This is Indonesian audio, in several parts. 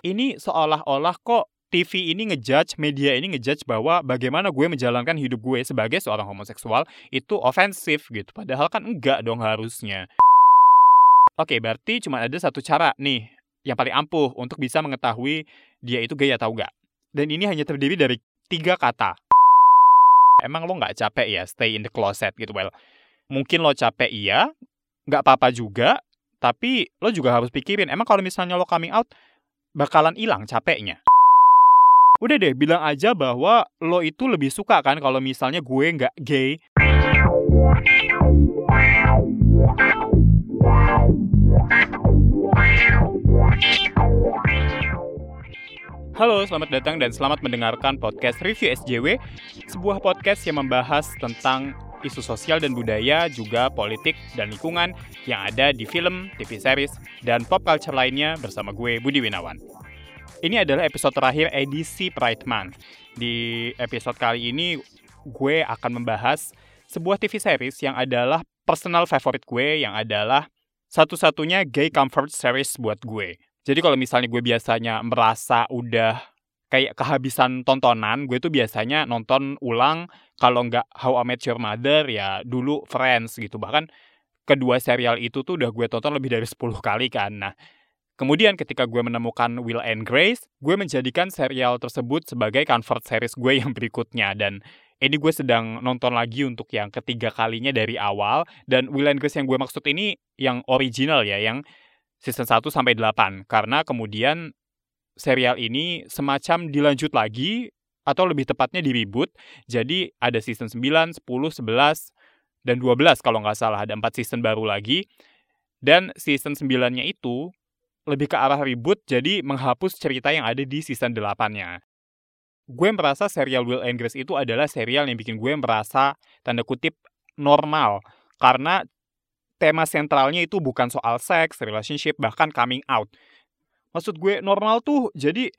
Ini seolah-olah kok TV ini ngejudge, media ini ngejudge bahwa bagaimana gue menjalankan hidup gue sebagai seorang homoseksual itu ofensif gitu. Padahal kan enggak dong harusnya. Oke, berarti cuma ada satu cara nih yang paling ampuh untuk bisa mengetahui dia itu gay atau enggak. Dan ini hanya terdiri dari tiga kata. Emang lo nggak capek ya stay in the closet gitu? Well, mungkin lo capek iya, nggak apa-apa juga, tapi lo juga harus pikirin, emang kalau misalnya lo coming out, bakalan hilang capeknya. Udah deh, bilang aja bahwa lo itu lebih suka kan kalau misalnya gue nggak gay. Halo, selamat datang dan selamat mendengarkan podcast Review SJW, sebuah podcast yang membahas tentang isu sosial dan budaya, juga politik dan lingkungan yang ada di film, TV series, dan pop culture lainnya bersama gue, Budi Winawan. Ini adalah episode terakhir edisi Pride Month. Di episode kali ini, gue akan membahas sebuah TV series yang adalah personal favorite gue, yang adalah satu-satunya gay comfort series buat gue. Jadi kalau misalnya gue biasanya merasa udah kayak kehabisan tontonan, gue tuh biasanya nonton ulang kalau nggak How I Met Your Mother ya dulu Friends gitu. Bahkan kedua serial itu tuh udah gue tonton lebih dari 10 kali kan. Nah, Kemudian ketika gue menemukan Will and Grace, gue menjadikan serial tersebut sebagai comfort series gue yang berikutnya. Dan ini gue sedang nonton lagi untuk yang ketiga kalinya dari awal. Dan Will and Grace yang gue maksud ini yang original ya, yang season 1 sampai 8. Karena kemudian serial ini semacam dilanjut lagi atau lebih tepatnya di reboot. Jadi ada season 9, 10, 11, dan 12 kalau nggak salah. Ada 4 season baru lagi. Dan season 9-nya itu lebih ke arah reboot jadi menghapus cerita yang ada di season 8-nya. Gue merasa serial Will and Grace itu adalah serial yang bikin gue merasa tanda kutip normal karena tema sentralnya itu bukan soal seks, relationship, bahkan coming out. Maksud gue normal tuh jadi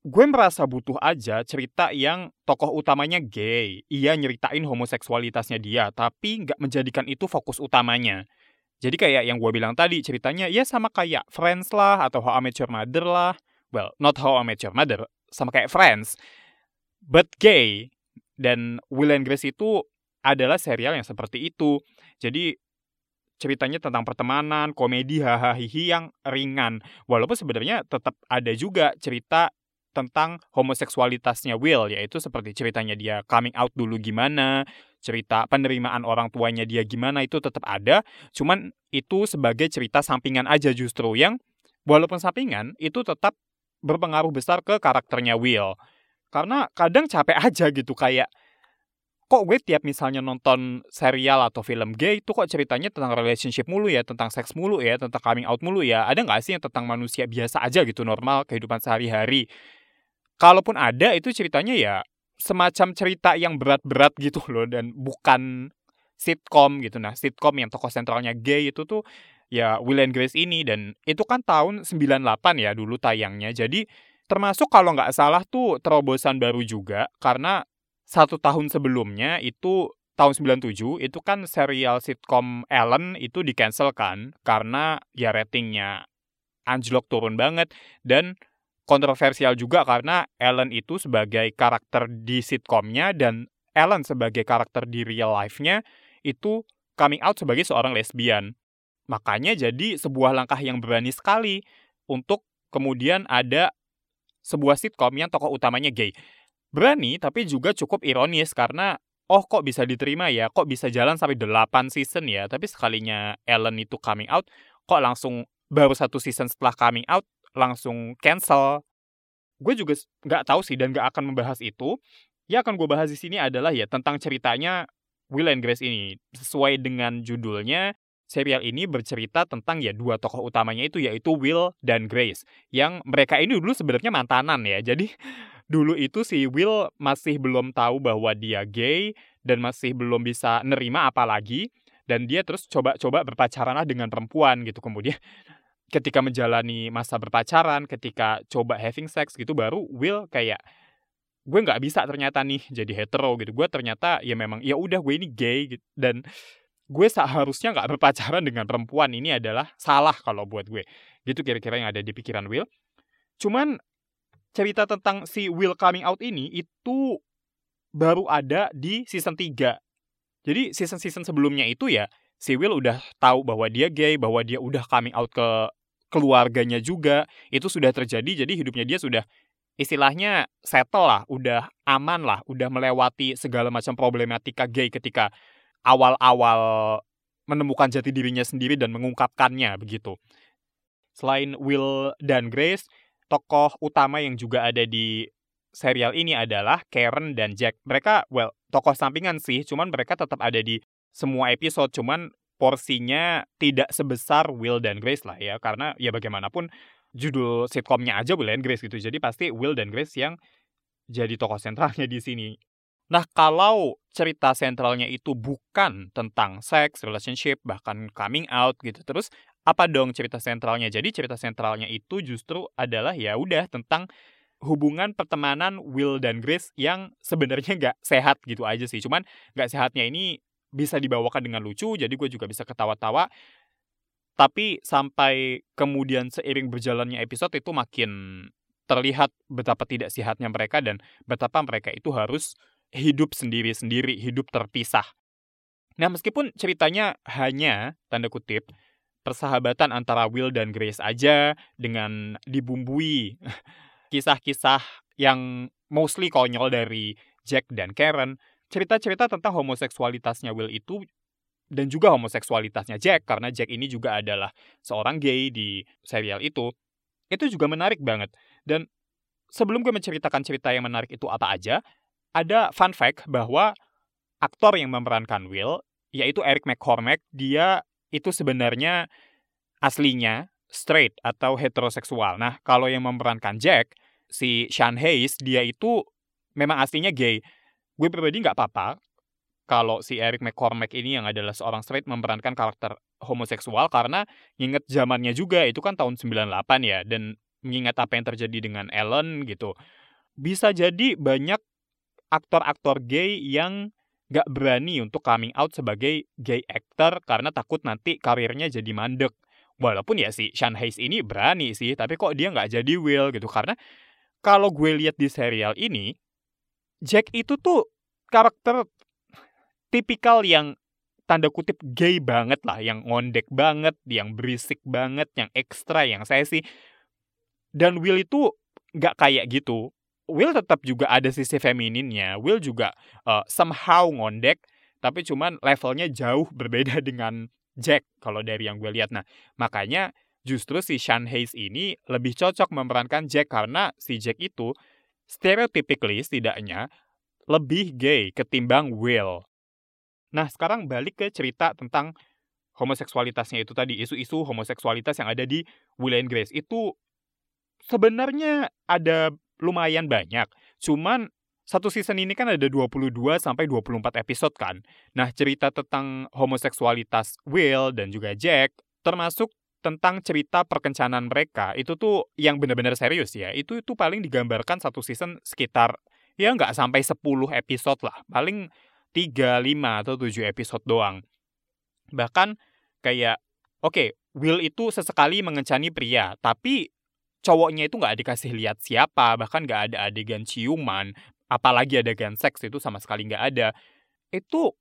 gue merasa butuh aja cerita yang tokoh utamanya gay. Ia nyeritain homoseksualitasnya dia, tapi nggak menjadikan itu fokus utamanya. Jadi kayak yang gue bilang tadi, ceritanya ya sama kayak Friends lah, atau How I Met Your Mother lah. Well, not How I Met Your Mother, sama kayak Friends. But gay. Dan Will and Grace itu adalah serial yang seperti itu. Jadi ceritanya tentang pertemanan, komedi, hahaha yang ringan. Walaupun sebenarnya tetap ada juga cerita tentang homoseksualitasnya Will, yaitu seperti ceritanya dia coming out dulu gimana, cerita penerimaan orang tuanya dia gimana itu tetap ada, cuman itu sebagai cerita sampingan aja justru yang walaupun sampingan itu tetap berpengaruh besar ke karakternya Will. Karena kadang capek aja gitu kayak kok gue tiap misalnya nonton serial atau film gay itu kok ceritanya tentang relationship mulu ya, tentang seks mulu ya, tentang coming out mulu ya. Ada nggak sih yang tentang manusia biasa aja gitu, normal, kehidupan sehari-hari? Kalaupun ada itu ceritanya ya semacam cerita yang berat-berat gitu loh dan bukan sitcom gitu. Nah sitcom yang tokoh sentralnya gay itu tuh ya Will and Grace ini dan itu kan tahun 98 ya dulu tayangnya. Jadi termasuk kalau nggak salah tuh terobosan baru juga karena satu tahun sebelumnya itu tahun 97 itu kan serial sitcom Ellen itu di cancel kan karena ya ratingnya anjlok turun banget dan kontroversial juga karena Ellen itu sebagai karakter di sitkomnya dan Ellen sebagai karakter di real life-nya itu coming out sebagai seorang lesbian. Makanya jadi sebuah langkah yang berani sekali untuk kemudian ada sebuah sitkom yang tokoh utamanya gay. Berani tapi juga cukup ironis karena oh kok bisa diterima ya, kok bisa jalan sampai 8 season ya, tapi sekalinya Ellen itu coming out, kok langsung baru satu season setelah coming out langsung cancel. Gue juga nggak tahu sih dan nggak akan membahas itu. Ya akan gue bahas di sini adalah ya tentang ceritanya Will and Grace ini. Sesuai dengan judulnya, serial ini bercerita tentang ya dua tokoh utamanya itu yaitu Will dan Grace. Yang mereka ini dulu sebenarnya mantanan ya. Jadi dulu itu si Will masih belum tahu bahwa dia gay dan masih belum bisa nerima apalagi dan dia terus coba-coba berpacaran lah dengan perempuan gitu kemudian ketika menjalani masa berpacaran, ketika coba having sex gitu baru Will kayak gue nggak bisa ternyata nih jadi hetero gitu. Gue ternyata ya memang ya udah gue ini gay gitu dan gue seharusnya nggak berpacaran dengan perempuan ini adalah salah kalau buat gue. Gitu kira-kira yang ada di pikiran Will. Cuman cerita tentang si Will coming out ini itu baru ada di season 3. Jadi season-season sebelumnya itu ya si Will udah tahu bahwa dia gay, bahwa dia udah coming out ke keluarganya juga. Itu sudah terjadi jadi hidupnya dia sudah istilahnya settle lah, udah aman lah, udah melewati segala macam problematika gay ketika awal-awal menemukan jati dirinya sendiri dan mengungkapkannya begitu. Selain Will dan Grace, tokoh utama yang juga ada di serial ini adalah Karen dan Jack. Mereka, well, tokoh sampingan sih, cuman mereka tetap ada di semua episode, cuman porsinya tidak sebesar Will dan Grace lah ya, karena ya bagaimanapun judul sitkomnya aja Will and Grace gitu, jadi pasti Will dan Grace yang jadi tokoh sentralnya di sini. Nah, kalau cerita sentralnya itu bukan tentang seks, relationship, bahkan coming out gitu, terus apa dong cerita sentralnya? Jadi cerita sentralnya itu justru adalah ya udah tentang hubungan pertemanan Will dan Grace yang sebenarnya nggak sehat gitu aja sih. Cuman nggak sehatnya ini bisa dibawakan dengan lucu, jadi gue juga bisa ketawa-tawa. Tapi sampai kemudian seiring berjalannya episode itu makin terlihat betapa tidak sehatnya mereka dan betapa mereka itu harus hidup sendiri-sendiri, hidup terpisah. Nah, meskipun ceritanya hanya, tanda kutip, persahabatan antara Will dan Grace aja dengan dibumbui. Kisah-kisah yang mostly konyol dari Jack dan Karen, cerita-cerita tentang homoseksualitasnya Will itu dan juga homoseksualitasnya Jack karena Jack ini juga adalah seorang gay di serial itu itu juga menarik banget. Dan sebelum gue menceritakan cerita yang menarik itu apa aja ada fun fact bahwa aktor yang memerankan Will, yaitu Eric McCormack, dia itu sebenarnya aslinya straight atau heteroseksual. Nah, kalau yang memerankan Jack, si Sean Hayes, dia itu memang aslinya gay. Gue pribadi nggak apa-apa kalau si Eric McCormack ini yang adalah seorang straight memerankan karakter homoseksual karena nginget zamannya juga itu kan tahun 98 ya dan mengingat apa yang terjadi dengan Ellen gitu. Bisa jadi banyak aktor-aktor gay yang gak berani untuk coming out sebagai gay actor karena takut nanti karirnya jadi mandek. Walaupun ya si Sean Hayes ini berani sih, tapi kok dia nggak jadi Will gitu. Karena kalau gue lihat di serial ini, Jack itu tuh karakter tipikal yang tanda kutip gay banget lah, yang ngondek banget, yang berisik banget, yang ekstra, yang sih. Dan Will itu nggak kayak gitu. Will tetap juga ada sisi femininnya. Will juga uh, somehow ngondek, tapi cuman levelnya jauh berbeda dengan Jack kalau dari yang gue lihat. Nah, makanya justru si Sean Hayes ini lebih cocok memerankan Jack karena si Jack itu stereotypically setidaknya lebih gay ketimbang Will. Nah, sekarang balik ke cerita tentang homoseksualitasnya itu tadi, isu-isu homoseksualitas yang ada di Will and Grace. Itu sebenarnya ada lumayan banyak. Cuman satu season ini kan ada 22 sampai 24 episode kan. Nah, cerita tentang homoseksualitas Will dan juga Jack termasuk tentang cerita perkencanan mereka itu tuh yang benar-benar serius ya. Itu itu paling digambarkan satu season sekitar ya nggak sampai 10 episode lah. Paling 3, 5 atau 7 episode doang. Bahkan kayak oke, okay, Will itu sesekali mengencani pria, tapi cowoknya itu nggak dikasih lihat siapa, bahkan nggak ada adegan ciuman, apalagi adegan seks itu sama sekali nggak ada. Itu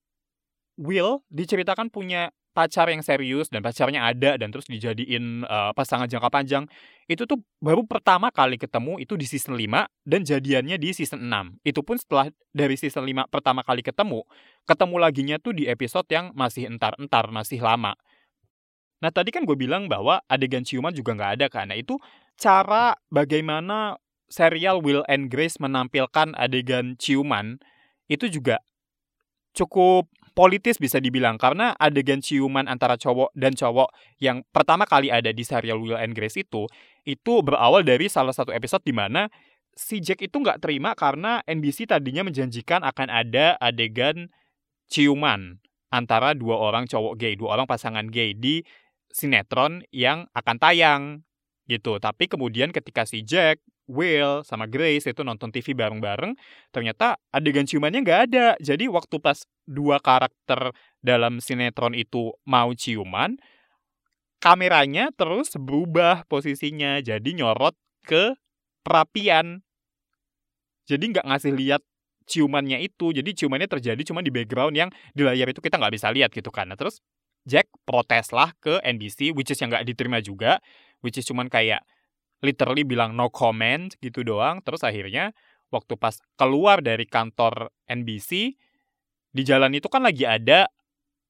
Will diceritakan punya pacar yang serius dan pacarnya ada dan terus dijadiin uh, pasangan jangka panjang. Itu tuh baru pertama kali ketemu itu di season 5 dan jadiannya di season 6. Itu pun setelah dari season 5 pertama kali ketemu, ketemu laginya tuh di episode yang masih entar-entar, masih lama. Nah tadi kan gue bilang bahwa adegan ciuman juga nggak ada. Nah itu cara bagaimana serial Will and Grace menampilkan adegan ciuman itu juga cukup politis bisa dibilang karena adegan ciuman antara cowok dan cowok yang pertama kali ada di serial Will and Grace itu itu berawal dari salah satu episode di mana si Jack itu nggak terima karena NBC tadinya menjanjikan akan ada adegan ciuman antara dua orang cowok gay, dua orang pasangan gay di sinetron yang akan tayang gitu. Tapi kemudian ketika si Jack, Will, sama Grace itu nonton TV bareng-bareng, ternyata adegan ciumannya nggak ada. Jadi waktu pas dua karakter dalam sinetron itu mau ciuman, kameranya terus berubah posisinya. Jadi nyorot ke perapian. Jadi nggak ngasih lihat ciumannya itu. Jadi ciumannya terjadi cuma di background yang di layar itu kita nggak bisa lihat gitu kan. Nah terus Jack protes lah ke NBC, which is yang nggak diterima juga, which is cuman kayak literally bilang no comment gitu doang. Terus akhirnya waktu pas keluar dari kantor NBC, di jalan itu kan lagi ada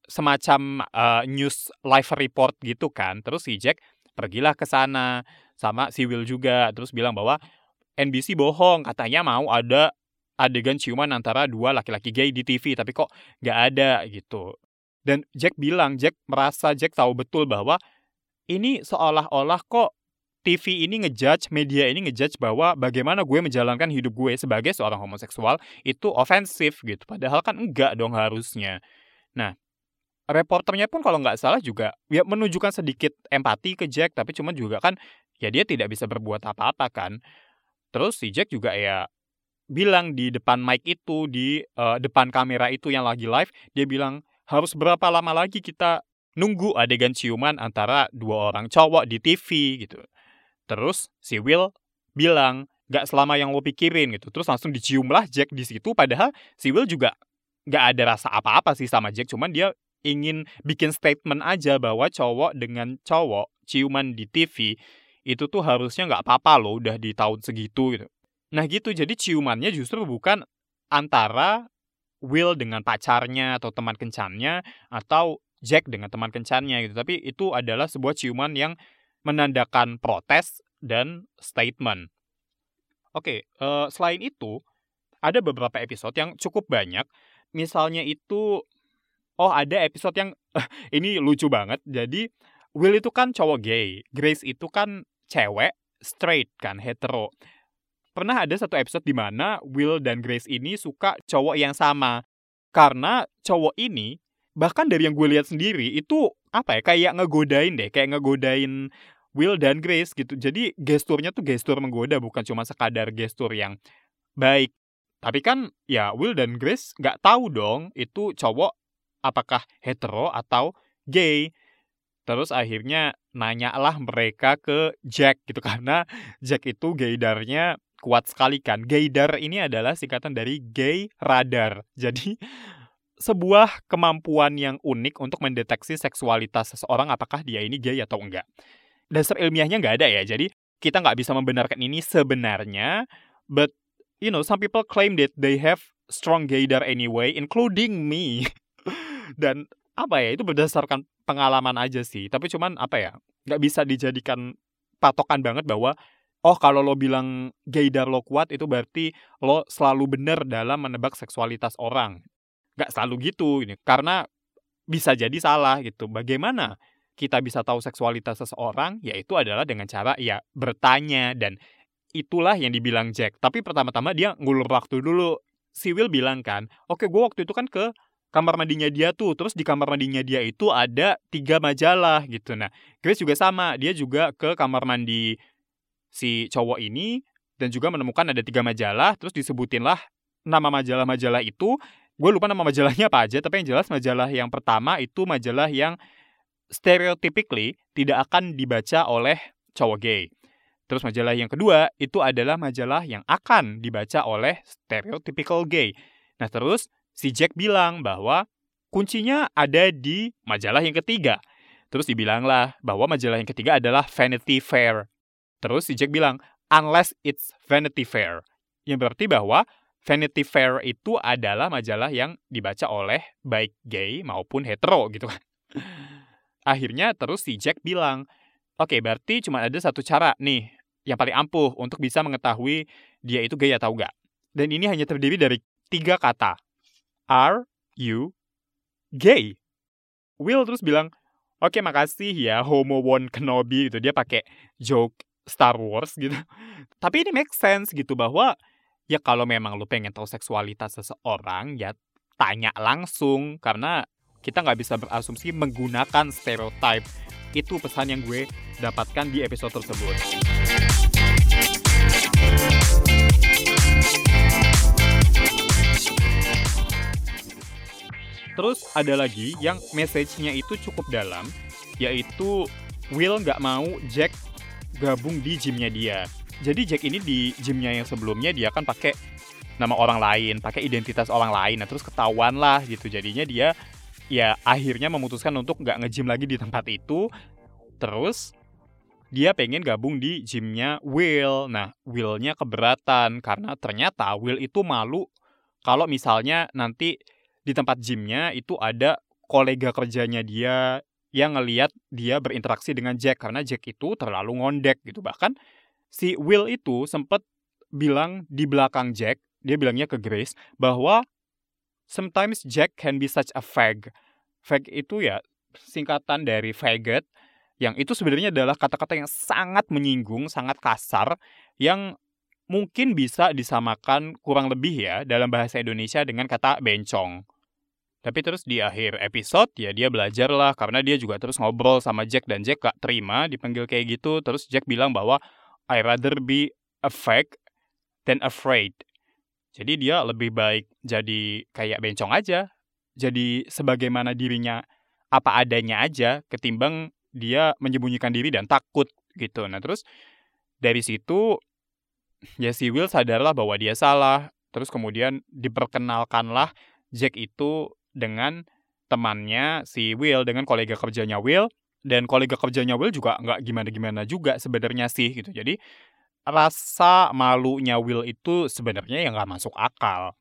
semacam uh, news live report gitu kan. Terus si Jack pergilah ke sana sama si Will juga terus bilang bahwa NBC bohong katanya mau ada adegan ciuman antara dua laki-laki gay di TV tapi kok nggak ada gitu. Dan Jack bilang Jack merasa Jack tahu betul bahwa ini seolah-olah kok TV ini ngejudge, media ini ngejudge bahwa bagaimana gue menjalankan hidup gue sebagai seorang homoseksual itu ofensif gitu. Padahal kan enggak dong harusnya. Nah, reporternya pun kalau nggak salah juga ya menunjukkan sedikit empati ke Jack, tapi cuma juga kan ya dia tidak bisa berbuat apa-apa kan. Terus si Jack juga ya bilang di depan mic itu, di uh, depan kamera itu yang lagi live, dia bilang harus berapa lama lagi kita nunggu adegan ciuman antara dua orang cowok di TV gitu. Terus si Will bilang, gak selama yang lo pikirin gitu. Terus langsung dicium lah Jack di situ. Padahal si Will juga gak ada rasa apa-apa sih sama Jack. Cuman dia ingin bikin statement aja bahwa cowok dengan cowok ciuman di TV itu tuh harusnya nggak apa-apa loh udah di tahun segitu gitu. Nah gitu, jadi ciumannya justru bukan antara Will dengan pacarnya atau teman kencannya atau Jack dengan teman kencannya gitu. Tapi itu adalah sebuah ciuman yang menandakan protes dan statement. Oke, uh, selain itu ada beberapa episode yang cukup banyak. Misalnya itu, oh ada episode yang ini lucu banget. Jadi Will itu kan cowok gay, Grace itu kan cewek straight kan hetero. Pernah ada satu episode di mana Will dan Grace ini suka cowok yang sama. Karena cowok ini bahkan dari yang gue lihat sendiri itu apa ya kayak ngegodain deh kayak ngegodain Will dan Grace gitu. Jadi gesturnya tuh gestur menggoda bukan cuma sekadar gestur yang baik. Tapi kan ya Will dan Grace nggak tahu dong itu cowok apakah hetero atau gay. Terus akhirnya nanyalah mereka ke Jack gitu karena Jack itu gaydarnya kuat sekali kan. Gaydar ini adalah singkatan dari gay radar. Jadi sebuah kemampuan yang unik untuk mendeteksi seksualitas seseorang apakah dia ini gay atau enggak. Dasar ilmiahnya nggak ada ya, jadi kita nggak bisa membenarkan ini sebenarnya, but you know, some people claim that they have strong gaydar anyway, including me. Dan apa ya, itu berdasarkan pengalaman aja sih. Tapi cuman apa ya, nggak bisa dijadikan patokan banget bahwa oh kalau lo bilang gaydar lo kuat itu berarti lo selalu benar dalam menebak seksualitas orang nggak selalu gitu ini karena bisa jadi salah gitu. Bagaimana kita bisa tahu seksualitas seseorang? Yaitu adalah dengan cara ya bertanya dan itulah yang dibilang Jack. Tapi pertama-tama dia ngulur waktu dulu. Si Will bilang kan, oke gue waktu itu kan ke kamar mandinya dia tuh. Terus di kamar mandinya dia itu ada tiga majalah gitu. Nah, Grace juga sama. Dia juga ke kamar mandi si cowok ini dan juga menemukan ada tiga majalah. Terus disebutin lah nama majalah-majalah itu gue lupa nama majalahnya apa aja tapi yang jelas majalah yang pertama itu majalah yang stereotypically tidak akan dibaca oleh cowok gay. Terus majalah yang kedua itu adalah majalah yang akan dibaca oleh stereotypical gay. Nah terus si Jack bilang bahwa kuncinya ada di majalah yang ketiga. Terus dibilanglah bahwa majalah yang ketiga adalah Vanity Fair. Terus si Jack bilang, unless it's Vanity Fair. Yang berarti bahwa Vanity Fair itu adalah majalah yang dibaca oleh baik gay maupun hetero gitu kan. Akhirnya terus si Jack bilang, oke okay, berarti cuma ada satu cara nih yang paling ampuh untuk bisa mengetahui dia itu gay atau enggak. Dan ini hanya terdiri dari tiga kata. Are you gay? Will terus bilang, oke okay, makasih ya Homo One Kenobi gitu. Dia pakai joke Star Wars gitu. Tapi ini make sense gitu bahwa ya kalau memang lu pengen tahu seksualitas seseorang ya tanya langsung karena kita nggak bisa berasumsi menggunakan stereotype itu pesan yang gue dapatkan di episode tersebut. Terus ada lagi yang message-nya itu cukup dalam, yaitu Will nggak mau Jack gabung di gymnya dia. Jadi Jack ini di gymnya yang sebelumnya dia kan pakai nama orang lain, pakai identitas orang lain. Nah terus ketahuan lah gitu. Jadinya dia ya akhirnya memutuskan untuk nggak nge-gym lagi di tempat itu. Terus dia pengen gabung di gymnya Will. Nah Willnya keberatan karena ternyata Will itu malu kalau misalnya nanti di tempat gymnya itu ada kolega kerjanya dia yang ngeliat dia berinteraksi dengan Jack karena Jack itu terlalu ngondek gitu bahkan si Will itu sempet bilang di belakang Jack dia bilangnya ke Grace bahwa sometimes Jack can be such a fag. Fag itu ya singkatan dari faggot yang itu sebenarnya adalah kata-kata yang sangat menyinggung, sangat kasar yang mungkin bisa disamakan kurang lebih ya dalam bahasa Indonesia dengan kata bencong. Tapi terus di akhir episode ya dia belajar lah karena dia juga terus ngobrol sama Jack dan Jack gak terima dipanggil kayak gitu. Terus Jack bilang bahwa I rather be a than afraid. Jadi dia lebih baik jadi kayak bencong aja, jadi sebagaimana dirinya apa adanya aja ketimbang dia menyembunyikan diri dan takut gitu. Nah terus dari situ ya si Will sadarlah bahwa dia salah. Terus kemudian diperkenalkanlah Jack itu dengan temannya si Will, dengan kolega kerjanya Will. Dan kolega kerjanya Will juga nggak gimana-gimana juga sebenarnya sih gitu. Jadi rasa malunya Will itu sebenarnya yang nggak masuk akal.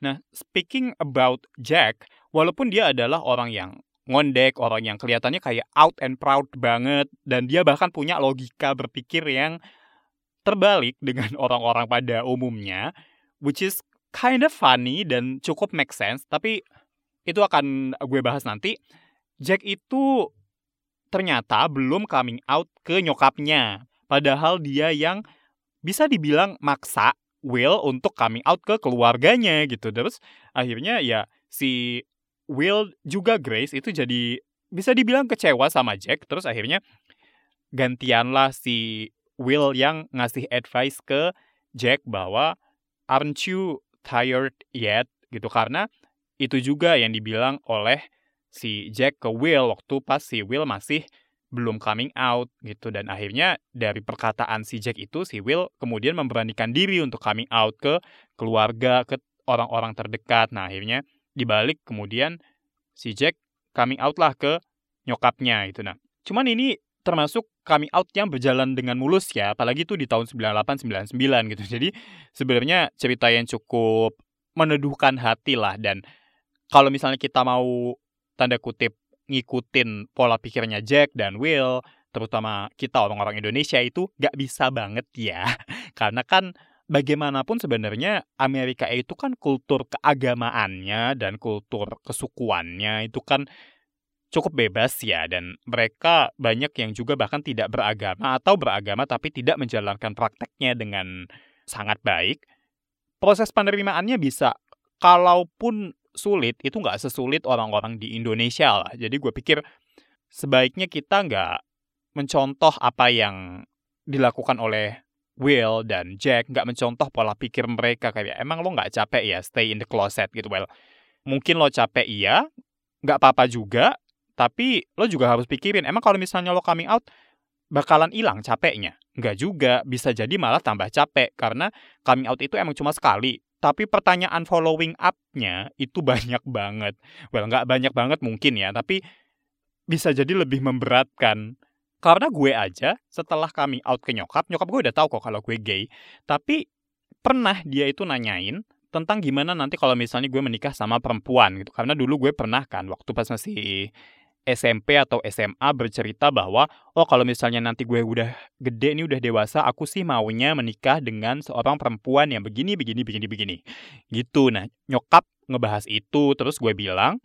Nah, speaking about Jack, walaupun dia adalah orang yang ngondek, orang yang kelihatannya kayak out and proud banget, dan dia bahkan punya logika berpikir yang terbalik dengan orang-orang pada umumnya, which is kind of funny dan cukup make sense, tapi itu akan gue bahas nanti. Jack itu ternyata belum coming out ke nyokapnya. Padahal dia yang bisa dibilang maksa Will untuk coming out ke keluarganya gitu. Terus akhirnya ya si Will juga Grace itu jadi bisa dibilang kecewa sama Jack. Terus akhirnya gantianlah si Will yang ngasih advice ke Jack bahwa aren't you tired yet gitu karena itu juga yang dibilang oleh si Jack ke Will waktu pas si Will masih belum coming out gitu. Dan akhirnya dari perkataan si Jack itu si Will kemudian memberanikan diri untuk coming out ke keluarga ke orang-orang terdekat. Nah akhirnya dibalik kemudian si Jack coming out lah ke nyokapnya itu nah cuman ini termasuk coming out yang berjalan dengan mulus ya apalagi itu di tahun 98 99 gitu. Jadi sebenarnya cerita yang cukup meneduhkan hati lah. Dan kalau misalnya kita mau tanda kutip ngikutin pola pikirnya Jack dan Will, terutama kita orang-orang Indonesia itu gak bisa banget ya. Karena kan bagaimanapun sebenarnya Amerika itu kan kultur keagamaannya dan kultur kesukuannya itu kan cukup bebas ya dan mereka banyak yang juga bahkan tidak beragama atau beragama tapi tidak menjalankan prakteknya dengan sangat baik. Proses penerimaannya bisa kalaupun sulit itu nggak sesulit orang-orang di Indonesia lah. Jadi gue pikir sebaiknya kita nggak mencontoh apa yang dilakukan oleh Will dan Jack, nggak mencontoh pola pikir mereka kayak emang lo nggak capek ya stay in the closet gitu. Well, mungkin lo capek iya, nggak apa-apa juga, tapi lo juga harus pikirin emang kalau misalnya lo coming out bakalan hilang capeknya. Nggak juga, bisa jadi malah tambah capek karena coming out itu emang cuma sekali tapi pertanyaan following up-nya itu banyak banget. Well, nggak banyak banget mungkin ya, tapi bisa jadi lebih memberatkan. Karena gue aja setelah coming out ke nyokap, nyokap gue udah tahu kok kalau gue gay. Tapi pernah dia itu nanyain tentang gimana nanti kalau misalnya gue menikah sama perempuan gitu. Karena dulu gue pernah kan waktu pas masih SMP atau SMA bercerita bahwa oh kalau misalnya nanti gue udah gede nih udah dewasa aku sih maunya menikah dengan seorang perempuan yang begini begini begini begini. Gitu. Nah nyokap ngebahas itu terus gue bilang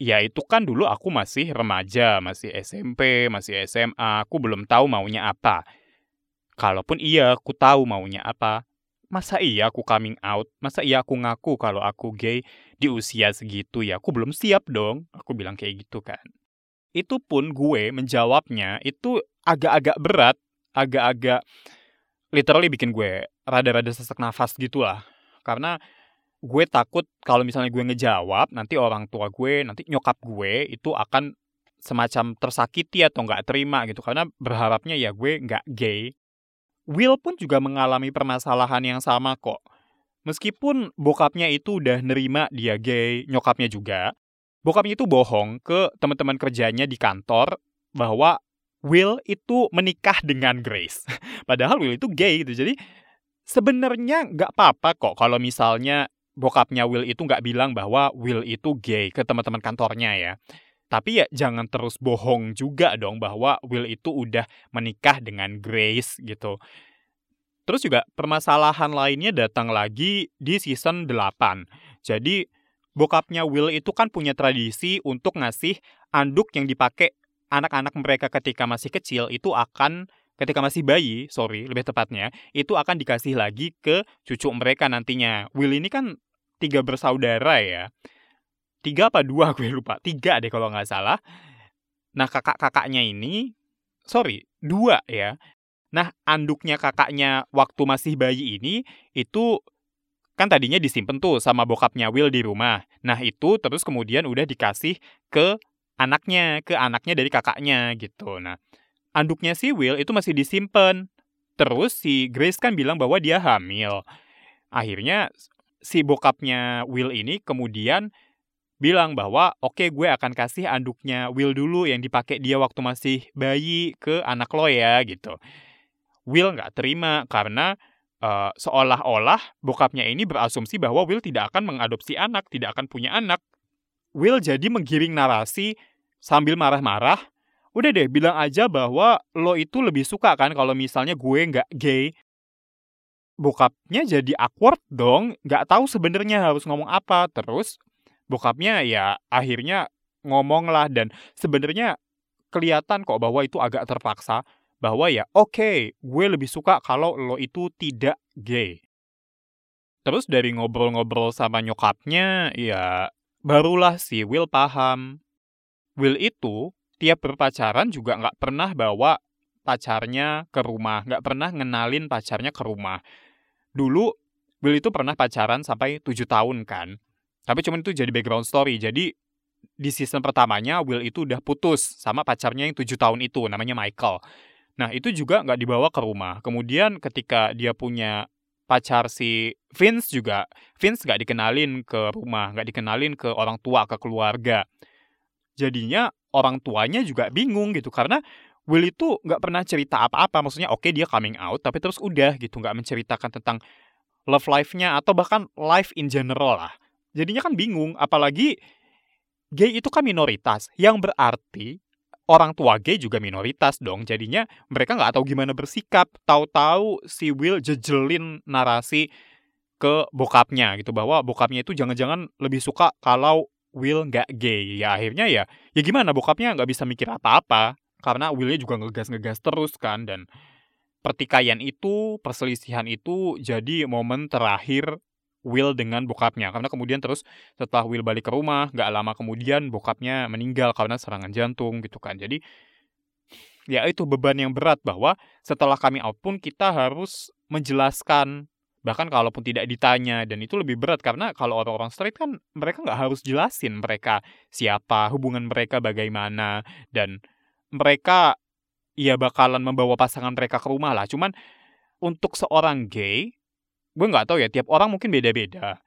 ya itu kan dulu aku masih remaja masih SMP masih SMA aku belum tahu maunya apa. Kalaupun iya aku tahu maunya apa. Masa iya aku coming out? Masa iya aku ngaku kalau aku gay di usia segitu ya aku belum siap dong. Aku bilang kayak gitu kan. Itu pun gue menjawabnya itu agak-agak berat agak-agak literally bikin gue rada-rada sesak nafas gitu lah karena gue takut kalau misalnya gue ngejawab nanti orang tua gue nanti nyokap gue itu akan semacam tersakiti atau nggak terima gitu. Karena berharapnya ya gue nggak gay. Will pun juga mengalami permasalahan yang sama kok. Meskipun bokapnya itu udah nerima dia gay, nyokapnya juga, bokapnya itu bohong ke teman-teman kerjanya di kantor bahwa Will itu menikah dengan Grace. Padahal Will itu gay gitu. Jadi sebenarnya nggak apa-apa kok kalau misalnya bokapnya Will itu nggak bilang bahwa Will itu gay ke teman-teman kantornya ya. Tapi ya jangan terus bohong juga dong bahwa Will itu udah menikah dengan Grace gitu. Terus juga permasalahan lainnya datang lagi di season 8. Jadi bokapnya Will itu kan punya tradisi untuk ngasih anduk yang dipakai anak-anak mereka ketika masih kecil itu akan ketika masih bayi, sorry, lebih tepatnya, itu akan dikasih lagi ke cucu mereka nantinya. Will ini kan tiga bersaudara ya. Tiga apa dua? Gue lupa. Tiga deh kalau nggak salah. Nah kakak-kakaknya ini sorry dua ya nah anduknya kakaknya waktu masih bayi ini itu kan tadinya disimpan tuh sama bokapnya Will di rumah. Nah itu terus kemudian udah dikasih ke anaknya ke anaknya dari kakaknya gitu. Nah anduknya si Will itu masih disimpan terus si Grace kan bilang bahwa dia hamil. Akhirnya si bokapnya Will ini kemudian bilang bahwa oke okay, gue akan kasih anduknya Will dulu yang dipakai dia waktu masih bayi ke anak lo ya gitu. Will nggak terima karena uh, seolah-olah bokapnya ini berasumsi bahwa Will tidak akan mengadopsi anak, tidak akan punya anak. Will jadi menggiring narasi sambil marah-marah. Udah deh, bilang aja bahwa lo itu lebih suka kan kalau misalnya gue nggak gay. Bokapnya jadi awkward dong, nggak tahu sebenarnya harus ngomong apa. Terus bokapnya ya akhirnya ngomong lah dan sebenarnya kelihatan kok bahwa itu agak terpaksa bahwa ya oke okay, gue lebih suka kalau lo itu tidak gay. Terus dari ngobrol-ngobrol sama nyokapnya ya barulah si Will paham. Will itu tiap berpacaran juga nggak pernah bawa pacarnya ke rumah, nggak pernah ngenalin pacarnya ke rumah. Dulu Will itu pernah pacaran sampai tujuh tahun kan. Tapi cuman itu jadi background story. Jadi di season pertamanya Will itu udah putus sama pacarnya yang tujuh tahun itu, namanya Michael. Nah itu juga nggak dibawa ke rumah. Kemudian ketika dia punya pacar si Vince juga, Vince nggak dikenalin ke rumah, nggak dikenalin ke orang tua, ke keluarga. Jadinya orang tuanya juga bingung gitu karena Will itu nggak pernah cerita apa-apa. Maksudnya oke okay, dia coming out, tapi terus udah gitu nggak menceritakan tentang love life-nya atau bahkan life in general lah jadinya kan bingung apalagi gay itu kan minoritas yang berarti orang tua gay juga minoritas dong. Jadinya mereka nggak tahu gimana bersikap. Tahu-tahu si Will jejelin narasi ke bokapnya gitu bahwa bokapnya itu jangan-jangan lebih suka kalau Will nggak gay. Ya akhirnya ya ya gimana? Bokapnya nggak bisa mikir apa-apa karena Willnya juga ngegas-ngegas terus kan. Dan pertikaian itu perselisihan itu jadi momen terakhir Will dengan bokapnya. Karena kemudian terus setelah Will balik ke rumah nggak lama kemudian bokapnya meninggal karena serangan jantung gitu kan. Jadi ya itu beban yang berat bahwa setelah kami out pun kita harus menjelaskan bahkan kalaupun tidak ditanya dan itu lebih berat karena kalau orang-orang straight kan mereka nggak harus jelasin mereka siapa hubungan mereka bagaimana dan mereka ya bakalan membawa pasangan mereka ke rumah lah. Cuman untuk seorang gay gue nggak tahu ya tiap orang mungkin beda-beda.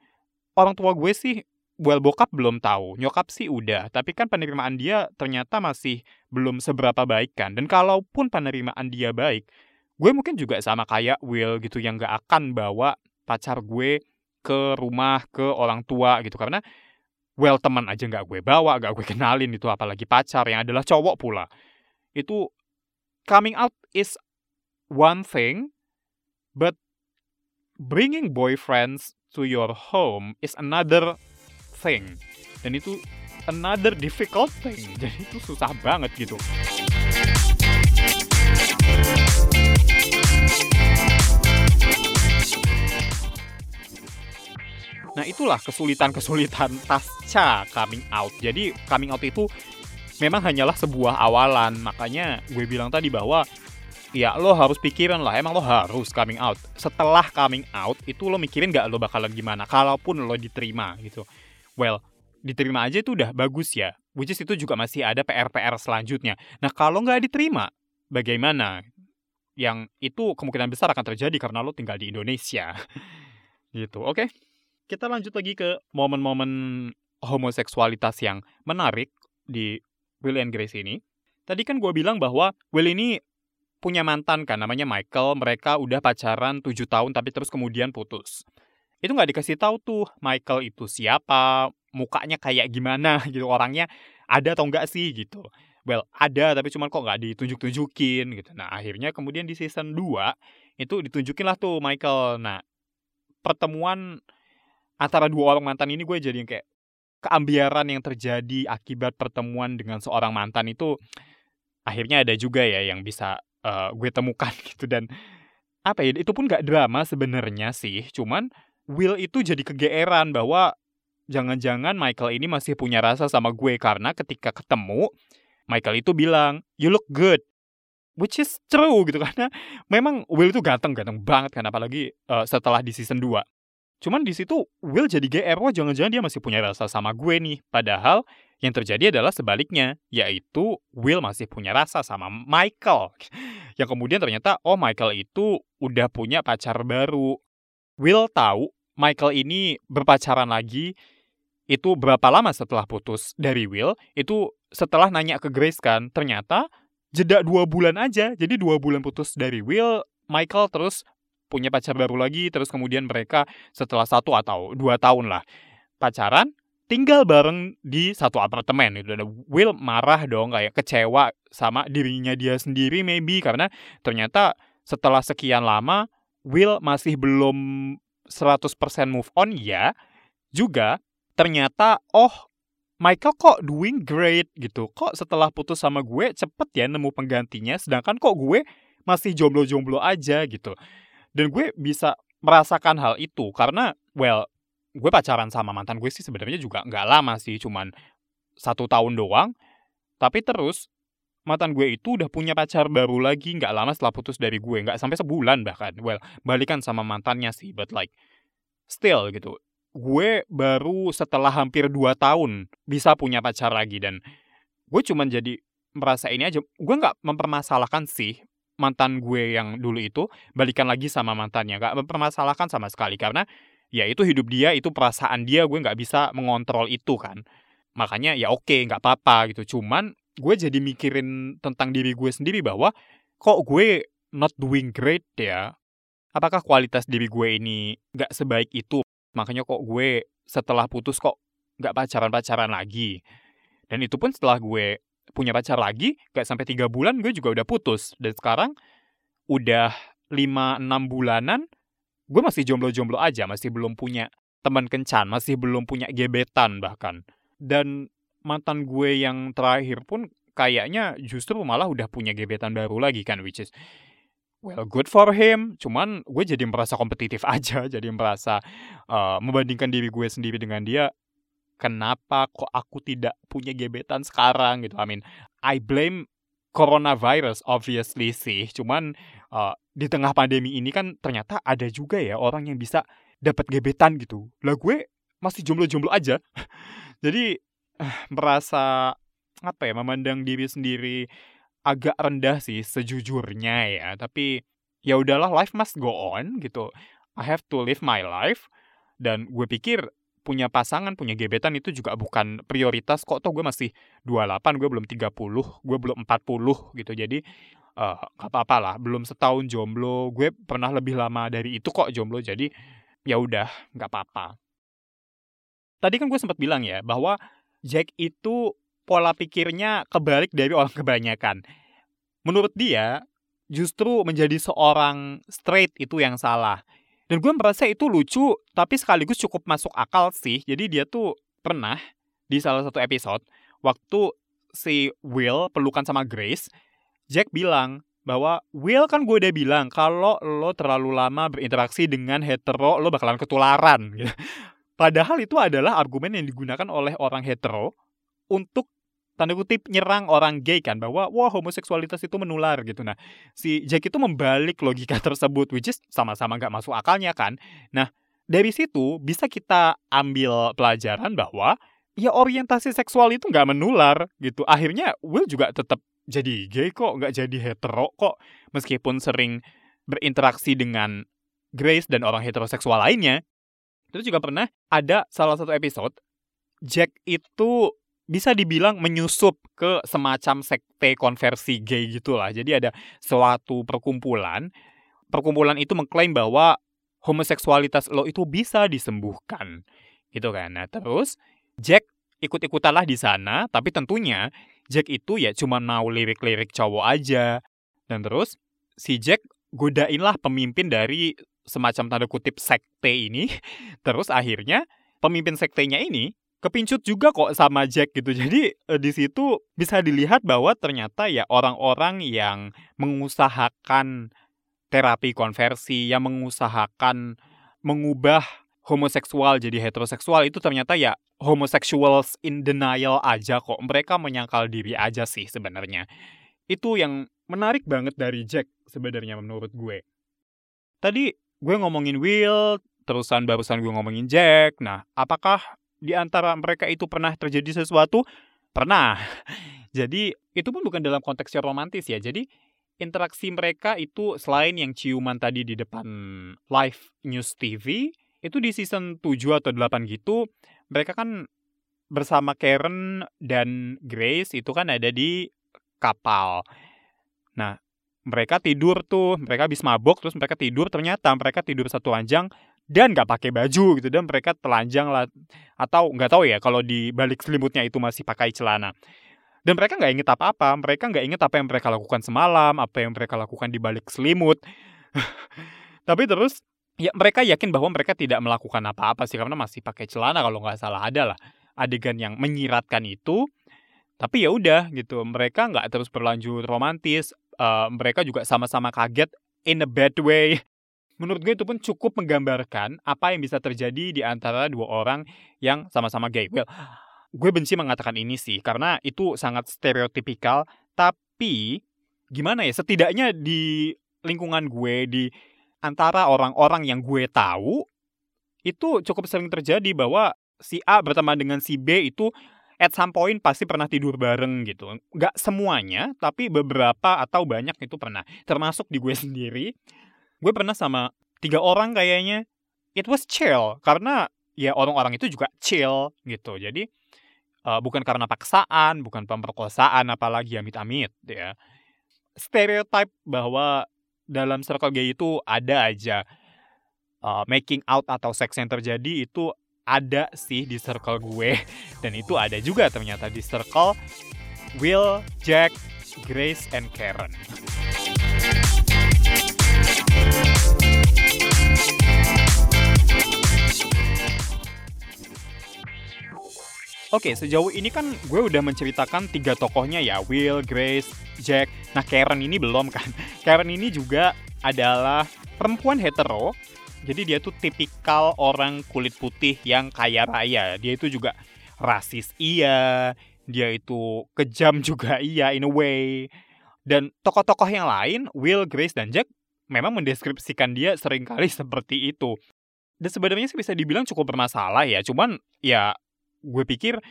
Orang tua gue sih well bokap belum tahu nyokap sih udah tapi kan penerimaan dia ternyata masih belum seberapa baik kan. Dan kalaupun penerimaan dia baik gue mungkin juga sama kayak Will gitu yang gak akan bawa pacar gue ke rumah ke orang tua gitu. Karena well teman aja nggak gue bawa gak gue kenalin itu apalagi pacar yang adalah cowok pula. Itu coming out is one thing but bringing boyfriends to your home is another thing. Dan itu another difficult thing. Jadi itu susah banget gitu. Nah itulah kesulitan-kesulitan pasca coming out. Jadi coming out itu memang hanyalah sebuah awalan. Makanya gue bilang tadi bahwa ya lo harus pikirin lah emang lo harus coming out setelah coming out itu lo mikirin gak lo bakalan gimana kalaupun lo diterima gitu well diterima aja itu udah bagus ya which is itu juga masih ada PR-PR selanjutnya nah kalau nggak diterima bagaimana yang itu kemungkinan besar akan terjadi karena lo tinggal di Indonesia. gitu, oke. Okay? Kita lanjut lagi ke momen-momen homoseksualitas yang menarik di Will and Grace ini. Tadi kan gue bilang bahwa Will ini punya mantan kan, namanya Michael. Mereka udah pacaran 7 tahun tapi terus kemudian putus. Itu nggak dikasih tahu tuh Michael itu siapa, mukanya kayak gimana gitu, orangnya ada atau enggak sih gitu well ada tapi cuman kok nggak ditunjuk-tunjukin gitu. Nah akhirnya kemudian di season 2 itu ditunjukin lah tuh Michael. Nah pertemuan antara dua orang mantan ini gue jadi kayak keambiaran yang terjadi akibat pertemuan dengan seorang mantan itu akhirnya ada juga ya yang bisa uh, gue temukan gitu. Dan apa ya itu pun gak drama sebenarnya sih. Cuman Will itu jadi kegeeran bahwa jangan-jangan Michael ini masih punya rasa sama gue. Karena ketika ketemu Michael itu bilang, you look good. Which is true gitu. Karena memang Will itu ganteng-ganteng banget kan. Apalagi uh, setelah di season 2. Cuman di situ Will jadi GR, wah jangan-jangan dia masih punya rasa sama gue nih. Padahal yang terjadi adalah sebaliknya, yaitu Will masih punya rasa sama Michael. Yang kemudian ternyata, oh Michael itu udah punya pacar baru. Will tahu Michael ini berpacaran lagi itu berapa lama setelah putus dari Will, itu setelah nanya ke Grace kan, ternyata jeda dua bulan aja. Jadi dua bulan putus dari Will, Michael terus punya pacar baru lagi, terus kemudian mereka setelah satu atau dua tahun lah pacaran, tinggal bareng di satu apartemen itu. Dan Will marah dong, kayak kecewa sama dirinya dia sendiri maybe, karena ternyata setelah sekian lama, Will masih belum 100% move on ya, juga ternyata oh Michael kok doing great gitu. Kok setelah putus sama gue cepet ya nemu penggantinya, sedangkan kok gue masih jomblo-jomblo aja gitu. Dan gue bisa merasakan hal itu karena, well, gue pacaran sama mantan gue sih sebenarnya juga nggak lama sih, cuman satu tahun doang. Tapi terus mantan gue itu udah punya pacar baru lagi nggak lama setelah putus dari gue, nggak sampai sebulan bahkan. Well, balikan sama mantannya sih, but like still gitu gue baru setelah hampir 2 tahun bisa punya pacar lagi dan gue cuman jadi merasa ini aja gue nggak mempermasalahkan sih mantan gue yang dulu itu balikan lagi sama mantannya. Nggak mempermasalahkan sama sekali karena ya itu hidup dia itu perasaan dia gue nggak bisa mengontrol itu kan. Makanya ya oke nggak apa-apa gitu. Cuman gue jadi mikirin tentang diri gue sendiri bahwa kok gue not doing great ya? Apakah kualitas diri gue ini nggak sebaik itu? Makanya kok gue setelah putus kok nggak pacaran-pacaran lagi. Dan itu pun setelah gue punya pacar lagi, gak sampai tiga bulan gue juga udah putus. Dan sekarang udah 5-6 bulanan, gue masih jomblo-jomblo aja, masih belum punya teman kencan, masih belum punya gebetan bahkan. Dan mantan gue yang terakhir pun kayaknya justru malah udah punya gebetan baru lagi kan, which is well good for him cuman gue jadi merasa kompetitif aja jadi merasa uh, membandingkan diri gue sendiri dengan dia kenapa kok aku tidak punya gebetan sekarang gitu. I mean I blame coronavirus obviously sih. Cuman uh, di tengah pandemi ini kan ternyata ada juga ya orang yang bisa dapat gebetan gitu. Lah gue masih jomblo-jomblo aja. Jadi uh, merasa apa ya memandang diri sendiri agak rendah sih sejujurnya ya, tapi ya udahlah life must go on gitu. I have to live my life. Dan gue pikir punya pasangan, punya gebetan itu juga bukan prioritas kok toh gue masih 28, gue belum 30, gue belum 40 gitu. Jadi uh, gak apa-apa lah, belum setahun jomblo, gue pernah lebih lama dari itu kok jomblo. Jadi ya udah, nggak apa-apa. Tadi kan gue sempat bilang ya bahwa Jack itu pola pikirnya kebalik dari orang kebanyakan. Menurut dia, justru menjadi seorang straight itu yang salah. Dan gue merasa itu lucu, tapi sekaligus cukup masuk akal sih. Jadi dia tuh pernah di salah satu episode, waktu si Will pelukan sama Grace, Jack bilang bahwa Will kan gue udah bilang kalau lo terlalu lama berinteraksi dengan hetero, lo bakalan ketularan. Gitu. Padahal itu adalah argumen yang digunakan oleh orang hetero untuk tanda kutip nyerang orang gay kan bahwa wah homoseksualitas itu menular gitu. Nah si Jack itu membalik logika tersebut which is sama-sama nggak masuk akalnya kan. Nah dari situ bisa kita ambil pelajaran bahwa ya orientasi seksual itu nggak menular gitu. Akhirnya Will juga tetap jadi gay kok, nggak jadi hetero kok, meskipun sering berinteraksi dengan Grace dan orang heteroseksual lainnya. Terus juga pernah ada salah satu episode, Jack itu bisa dibilang menyusup ke semacam sekte konversi gay gitulah. Jadi ada suatu perkumpulan, perkumpulan itu mengklaim bahwa homoseksualitas lo itu bisa disembuhkan. Gitu kan. Nah, terus Jack ikut-ikutanlah di sana, tapi tentunya Jack itu ya cuma mau lirik-lirik cowok aja. Dan terus si Jack godain lah pemimpin dari semacam tanda kutip sekte ini. Terus akhirnya pemimpin sektenya ini kepincut juga kok sama Jack gitu. Jadi eh, di situ bisa dilihat bahwa ternyata ya orang-orang yang mengusahakan terapi konversi, yang mengusahakan mengubah homoseksual jadi heteroseksual itu ternyata ya homosexuals in denial aja kok. Mereka menyangkal diri aja sih sebenarnya. Itu yang menarik banget dari Jack sebenarnya menurut gue. Tadi gue ngomongin Will, terusan barusan gue ngomongin Jack. Nah, apakah di antara mereka itu pernah terjadi sesuatu? Pernah. Jadi, itu pun bukan dalam konteks yang romantis ya. Jadi, interaksi mereka itu selain yang ciuman tadi di depan live news TV, itu di season 7 atau 8 gitu, mereka kan bersama Karen dan Grace itu kan ada di kapal. Nah, mereka tidur tuh, mereka habis mabok terus mereka tidur ternyata mereka tidur satu ranjang dan nggak pakai baju gitu dan mereka telanjang lah atau nggak tahu ya kalau di balik selimutnya itu masih pakai celana. Dan mereka nggak inget apa-apa mereka nggak inget apa yang mereka lakukan semalam apa yang mereka lakukan di balik selimut. Tapi terus ya mereka yakin bahwa mereka tidak melakukan apa-apa sih karena masih pakai celana kalau nggak salah ada lah adegan yang menyiratkan itu. Tapi ya udah gitu mereka nggak terus berlanjut romantis uh, mereka juga sama-sama kaget in a bad way menurut gue itu pun cukup menggambarkan apa yang bisa terjadi di antara dua orang yang sama-sama gay well gue benci mengatakan ini sih karena itu sangat stereotipikal tapi gimana ya setidaknya di lingkungan gue di antara orang-orang yang gue tahu itu cukup sering terjadi bahwa si A berteman dengan si B itu at some point pasti pernah tidur bareng gitu. Nggak semuanya, tapi beberapa atau banyak itu pernah. Termasuk di gue sendiri. Gue pernah sama tiga orang kayaknya. It was chill, karena ya orang-orang itu juga chill gitu. Jadi uh, bukan karena paksaan, bukan pemerkosaan, apalagi amit-amit ya. Stereotype bahwa dalam circle gay itu ada aja uh, making out atau seks yang terjadi itu ada sih di circle gue dan itu ada juga ternyata di circle Will, Jack, Grace, and Karen. Oke, sejauh ini kan gue udah menceritakan tiga tokohnya ya, Will, Grace, Jack. Nah, Karen ini belum kan. Karen ini juga adalah perempuan hetero jadi dia tuh tipikal orang kulit putih yang kaya raya. Dia itu juga rasis iya, dia itu kejam juga iya in a way. Dan tokoh-tokoh yang lain, Will, Grace, dan Jack memang mendeskripsikan dia sering kali seperti itu. Dan sebenarnya sih bisa dibilang cukup bermasalah ya. Cuman ya gue pikir,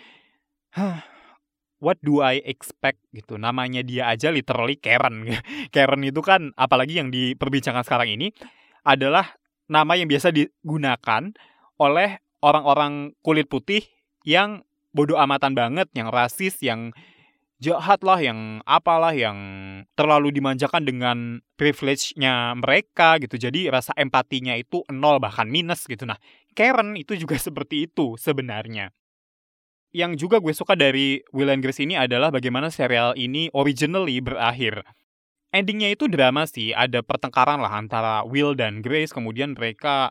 huh, what do I expect gitu. Namanya dia aja literally Karen. Karen itu kan apalagi yang diperbincangkan sekarang ini adalah nama yang biasa digunakan oleh orang-orang kulit putih yang bodoh amatan banget, yang rasis, yang jahat lah, yang apalah, yang terlalu dimanjakan dengan privilege-nya mereka gitu. Jadi rasa empatinya itu nol bahkan minus gitu. Nah, Karen itu juga seperti itu sebenarnya. Yang juga gue suka dari Will and Grace ini adalah bagaimana serial ini originally berakhir endingnya itu drama sih, ada pertengkaran lah antara Will dan Grace, kemudian mereka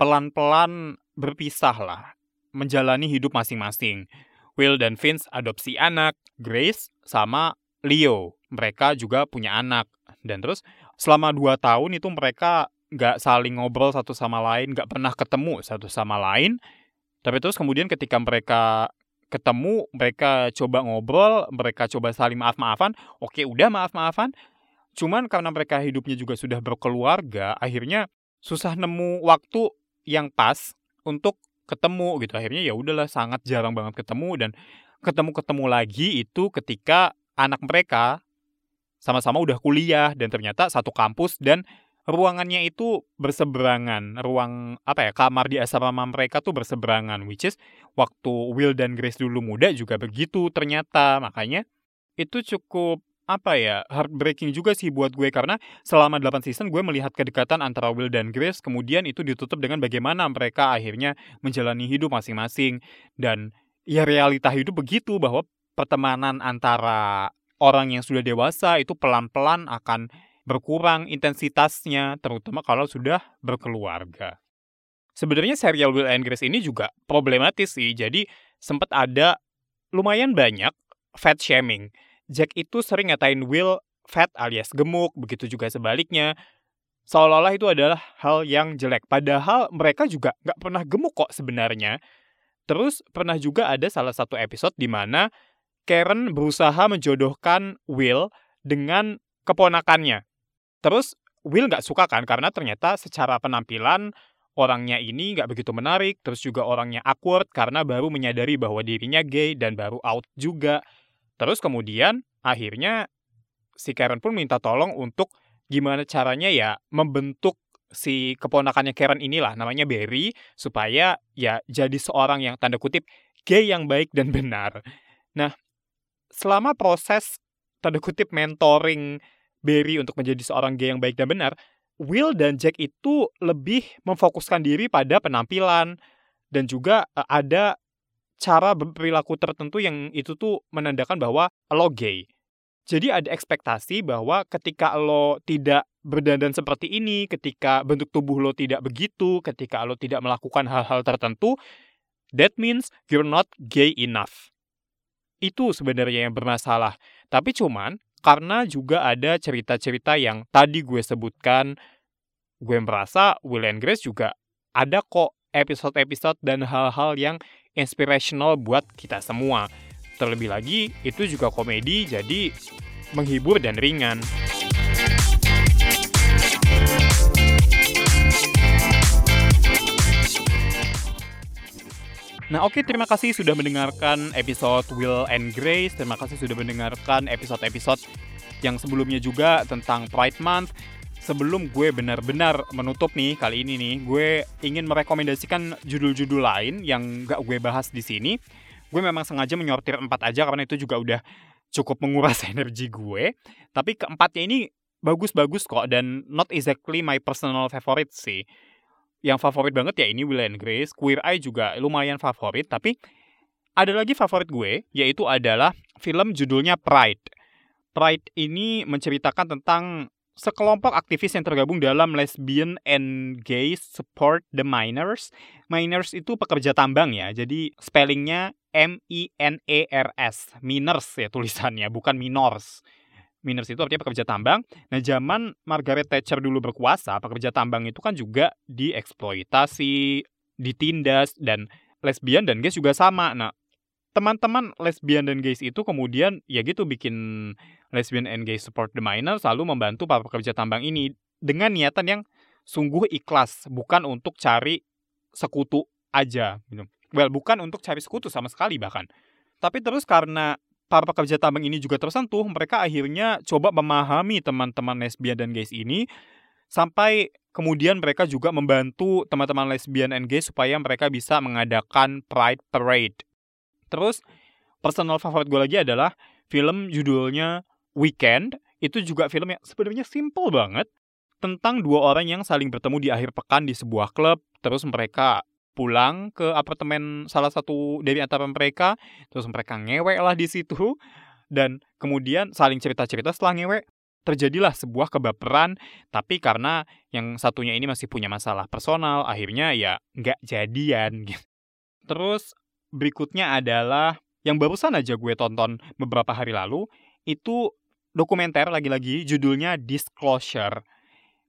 pelan-pelan berpisah lah, menjalani hidup masing-masing. Will dan Vince adopsi anak, Grace sama Leo, mereka juga punya anak. Dan terus selama dua tahun itu mereka nggak saling ngobrol satu sama lain, nggak pernah ketemu satu sama lain. Tapi terus kemudian ketika mereka ketemu, mereka coba ngobrol, mereka coba saling maaf-maafan, oke udah maaf-maafan, Cuman karena mereka hidupnya juga sudah berkeluarga, akhirnya susah nemu waktu yang pas untuk ketemu gitu. Akhirnya ya udahlah sangat jarang banget ketemu dan ketemu-ketemu lagi itu ketika anak mereka sama-sama udah kuliah dan ternyata satu kampus dan ruangannya itu berseberangan. Ruang apa ya kamar di asrama mereka tuh berseberangan, which is waktu Will dan Grace dulu muda juga begitu ternyata. Makanya itu cukup apa ya heartbreaking juga sih buat gue karena selama 8 season gue melihat kedekatan antara Will dan Grace kemudian itu ditutup dengan bagaimana mereka akhirnya menjalani hidup masing-masing dan ya realita hidup begitu bahwa pertemanan antara orang yang sudah dewasa itu pelan-pelan akan berkurang intensitasnya terutama kalau sudah berkeluarga. Sebenarnya serial Will and Grace ini juga problematis sih. Jadi sempat ada lumayan banyak fat shaming Jack itu sering ngatain Will fat alias gemuk, begitu juga sebaliknya. Seolah-olah itu adalah hal yang jelek. Padahal mereka juga nggak pernah gemuk kok sebenarnya. Terus pernah juga ada salah satu episode di mana Karen berusaha menjodohkan Will dengan keponakannya. Terus Will nggak suka kan karena ternyata secara penampilan orangnya ini nggak begitu menarik, terus juga orangnya awkward karena baru menyadari bahwa dirinya gay dan baru out juga. Terus kemudian akhirnya si Karen pun minta tolong untuk gimana caranya ya membentuk si keponakannya Karen inilah namanya Barry supaya ya jadi seorang yang tanda kutip gay yang baik dan benar. Nah, selama proses tanda kutip mentoring Barry untuk menjadi seorang gay yang baik dan benar, Will dan Jack itu lebih memfokuskan diri pada penampilan dan juga eh, ada cara berperilaku tertentu yang itu tuh menandakan bahwa lo gay. Jadi ada ekspektasi bahwa ketika lo tidak berdandan seperti ini, ketika bentuk tubuh lo tidak begitu, ketika lo tidak melakukan hal-hal tertentu, that means you're not gay enough. Itu sebenarnya yang bermasalah. Tapi cuman karena juga ada cerita-cerita yang tadi gue sebutkan, gue merasa Will and Grace juga ada kok episode-episode dan hal-hal yang inspirational buat kita semua. Terlebih lagi, itu juga komedi, jadi menghibur dan ringan. Nah oke, okay, terima kasih sudah mendengarkan episode Will and Grace. Terima kasih sudah mendengarkan episode-episode yang sebelumnya juga tentang Pride Month sebelum gue benar-benar menutup nih kali ini nih, gue ingin merekomendasikan judul-judul lain yang gak gue bahas di sini. Gue memang sengaja menyortir empat aja karena itu juga udah cukup menguras energi gue. Tapi keempatnya ini bagus-bagus kok dan not exactly my personal favorite sih. Yang favorit banget ya ini Will and Grace, Queer Eye juga lumayan favorit, tapi ada lagi favorit gue, yaitu adalah film judulnya Pride. Pride ini menceritakan tentang sekelompok aktivis yang tergabung dalam Lesbian and Gay Support the Miners. Miners itu pekerja tambang ya, jadi spellingnya M-I-N-E-R-S. Miners ya tulisannya, bukan minors. Miners itu artinya pekerja tambang. Nah, zaman Margaret Thatcher dulu berkuasa, pekerja tambang itu kan juga dieksploitasi, ditindas, dan lesbian dan gays juga sama. Nah, teman-teman lesbian dan gays itu kemudian ya gitu bikin lesbian and gay support the minor selalu membantu para pekerja tambang ini dengan niatan yang sungguh ikhlas bukan untuk cari sekutu aja gitu. Well, bukan untuk cari sekutu sama sekali bahkan. Tapi terus karena para pekerja tambang ini juga tersentuh, mereka akhirnya coba memahami teman-teman lesbian dan gays ini sampai kemudian mereka juga membantu teman-teman lesbian and gay supaya mereka bisa mengadakan Pride Parade Terus personal favorit gue lagi adalah film judulnya Weekend. Itu juga film yang sebenarnya simple banget tentang dua orang yang saling bertemu di akhir pekan di sebuah klub. Terus mereka pulang ke apartemen salah satu dari antara mereka. Terus mereka ngewek lah di situ. Dan kemudian saling cerita-cerita setelah ngewek terjadilah sebuah kebaperan, tapi karena yang satunya ini masih punya masalah personal, akhirnya ya nggak jadian gitu. Terus berikutnya adalah yang barusan aja gue tonton beberapa hari lalu itu dokumenter lagi-lagi judulnya Disclosure.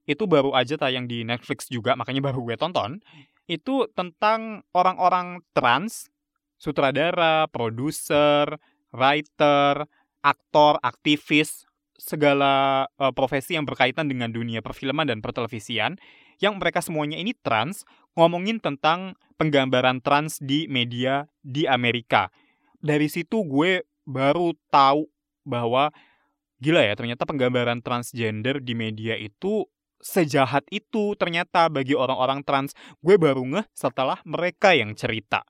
Itu baru aja tayang di Netflix juga, makanya baru gue tonton. Itu tentang orang-orang trans, sutradara, produser, writer, aktor, aktivis, segala uh, profesi yang berkaitan dengan dunia perfilman dan pertelevisian yang mereka semuanya ini trans ngomongin tentang penggambaran trans di media di Amerika. Dari situ gue baru tahu bahwa gila ya ternyata penggambaran transgender di media itu sejahat itu ternyata bagi orang-orang trans. Gue baru ngeh setelah mereka yang cerita.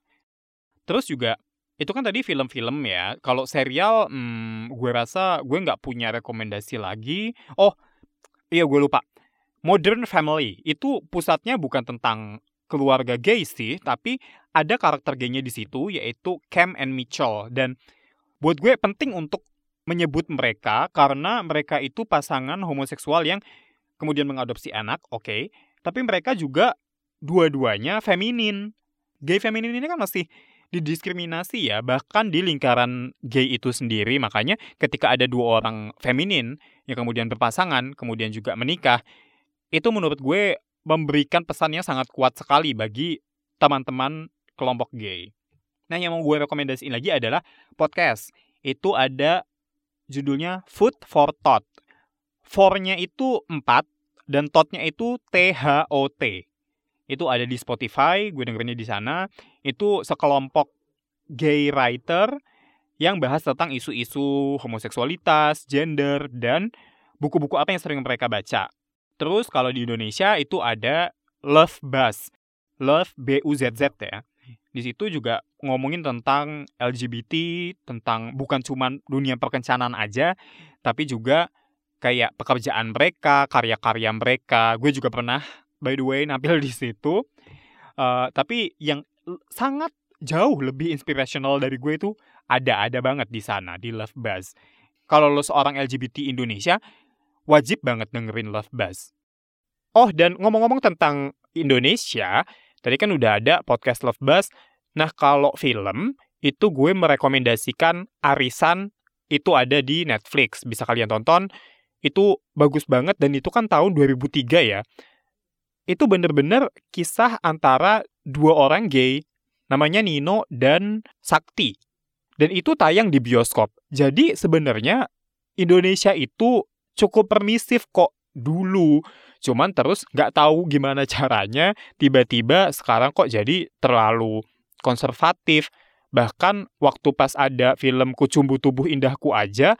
Terus juga itu kan tadi film-film ya. Kalau serial, hmm, gue rasa gue nggak punya rekomendasi lagi. Oh, iya gue lupa. Modern Family itu pusatnya bukan tentang keluarga gay sih, tapi ada karakter gaynya di situ yaitu Cam and Mitchell dan buat gue penting untuk menyebut mereka karena mereka itu pasangan homoseksual yang kemudian mengadopsi anak, oke, okay, tapi mereka juga dua-duanya feminin. Gay feminin ini kan masih didiskriminasi ya, bahkan di lingkaran gay itu sendiri. Makanya ketika ada dua orang feminin yang kemudian berpasangan, kemudian juga menikah, itu menurut gue memberikan pesan yang sangat kuat sekali bagi teman-teman kelompok gay. Nah, yang mau gue rekomendasiin lagi adalah podcast. Itu ada judulnya Food for Thought. For-nya itu 4 dan Thought-nya itu T-H-O-T itu ada di Spotify, gue dengerinnya di sana. Itu sekelompok gay writer yang bahas tentang isu-isu homoseksualitas, gender, dan buku-buku apa yang sering mereka baca. Terus kalau di Indonesia itu ada Love Buzz. Love B-U-Z-Z ya. Di situ juga ngomongin tentang LGBT, tentang bukan cuma dunia perkencanan aja, tapi juga kayak pekerjaan mereka, karya-karya mereka. Gue juga pernah by the way nampil di situ. Uh, tapi yang sangat jauh lebih inspirational dari gue itu ada ada banget di sana di Love Buzz. Kalau lo seorang LGBT Indonesia, wajib banget dengerin Love Buzz. Oh, dan ngomong-ngomong tentang Indonesia, tadi kan udah ada podcast Love Buzz. Nah, kalau film, itu gue merekomendasikan Arisan itu ada di Netflix. Bisa kalian tonton. Itu bagus banget dan itu kan tahun 2003 ya itu bener-bener kisah antara dua orang gay, namanya Nino dan Sakti. Dan itu tayang di bioskop. Jadi sebenarnya Indonesia itu cukup permisif kok dulu. Cuman terus nggak tahu gimana caranya tiba-tiba sekarang kok jadi terlalu konservatif. Bahkan waktu pas ada film Kucumbu Tubuh Indahku aja,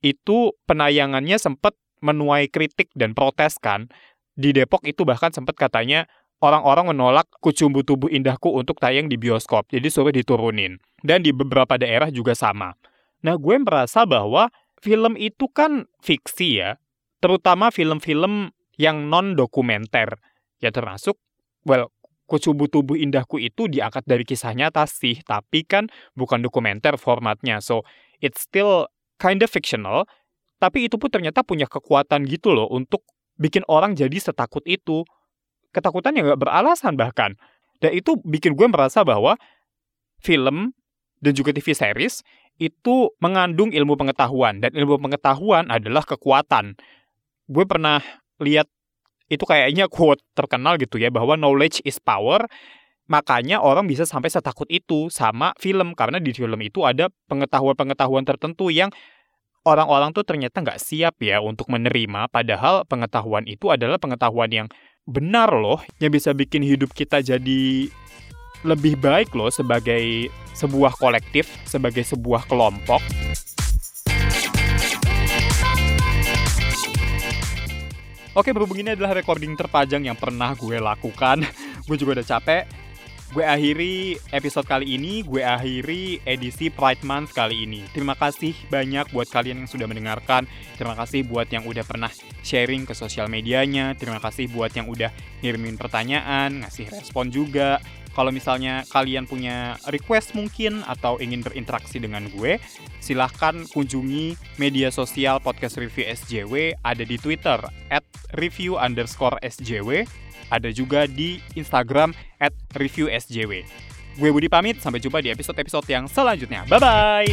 itu penayangannya sempat menuai kritik dan protes kan di Depok itu bahkan sempat katanya orang-orang menolak Kucumbu Tubuh Indahku untuk tayang di bioskop, jadi suruh diturunin. Dan di beberapa daerah juga sama. Nah, gue merasa bahwa film itu kan fiksi ya, terutama film-film yang non-dokumenter. Ya termasuk, well, Kucumbu Tubuh Indahku itu diangkat dari kisah nyata tapi kan bukan dokumenter formatnya. So, it's still kind of fictional, tapi itu pun ternyata punya kekuatan gitu loh untuk bikin orang jadi setakut itu. Ketakutan yang gak beralasan bahkan. Dan itu bikin gue merasa bahwa film dan juga TV series itu mengandung ilmu pengetahuan. Dan ilmu pengetahuan adalah kekuatan. Gue pernah lihat itu kayaknya quote terkenal gitu ya, bahwa knowledge is power. Makanya orang bisa sampai setakut itu sama film. Karena di film itu ada pengetahuan-pengetahuan tertentu yang orang-orang tuh ternyata nggak siap ya untuk menerima, padahal pengetahuan itu adalah pengetahuan yang benar loh, yang bisa bikin hidup kita jadi lebih baik loh sebagai sebuah kolektif, sebagai sebuah kelompok. Oke, berhubung ini adalah recording terpanjang yang pernah gue lakukan. gue juga udah capek gue akhiri episode kali ini, gue akhiri edisi Pride Month kali ini. Terima kasih banyak buat kalian yang sudah mendengarkan. Terima kasih buat yang udah pernah sharing ke sosial medianya. Terima kasih buat yang udah ngirimin pertanyaan, ngasih respon juga. Kalau misalnya kalian punya request mungkin atau ingin berinteraksi dengan gue, silahkan kunjungi media sosial podcast review SJW ada di Twitter at review underscore SJW ada juga di Instagram at reviewsjw. Gue Budi pamit, sampai jumpa di episode-episode yang selanjutnya. Bye-bye!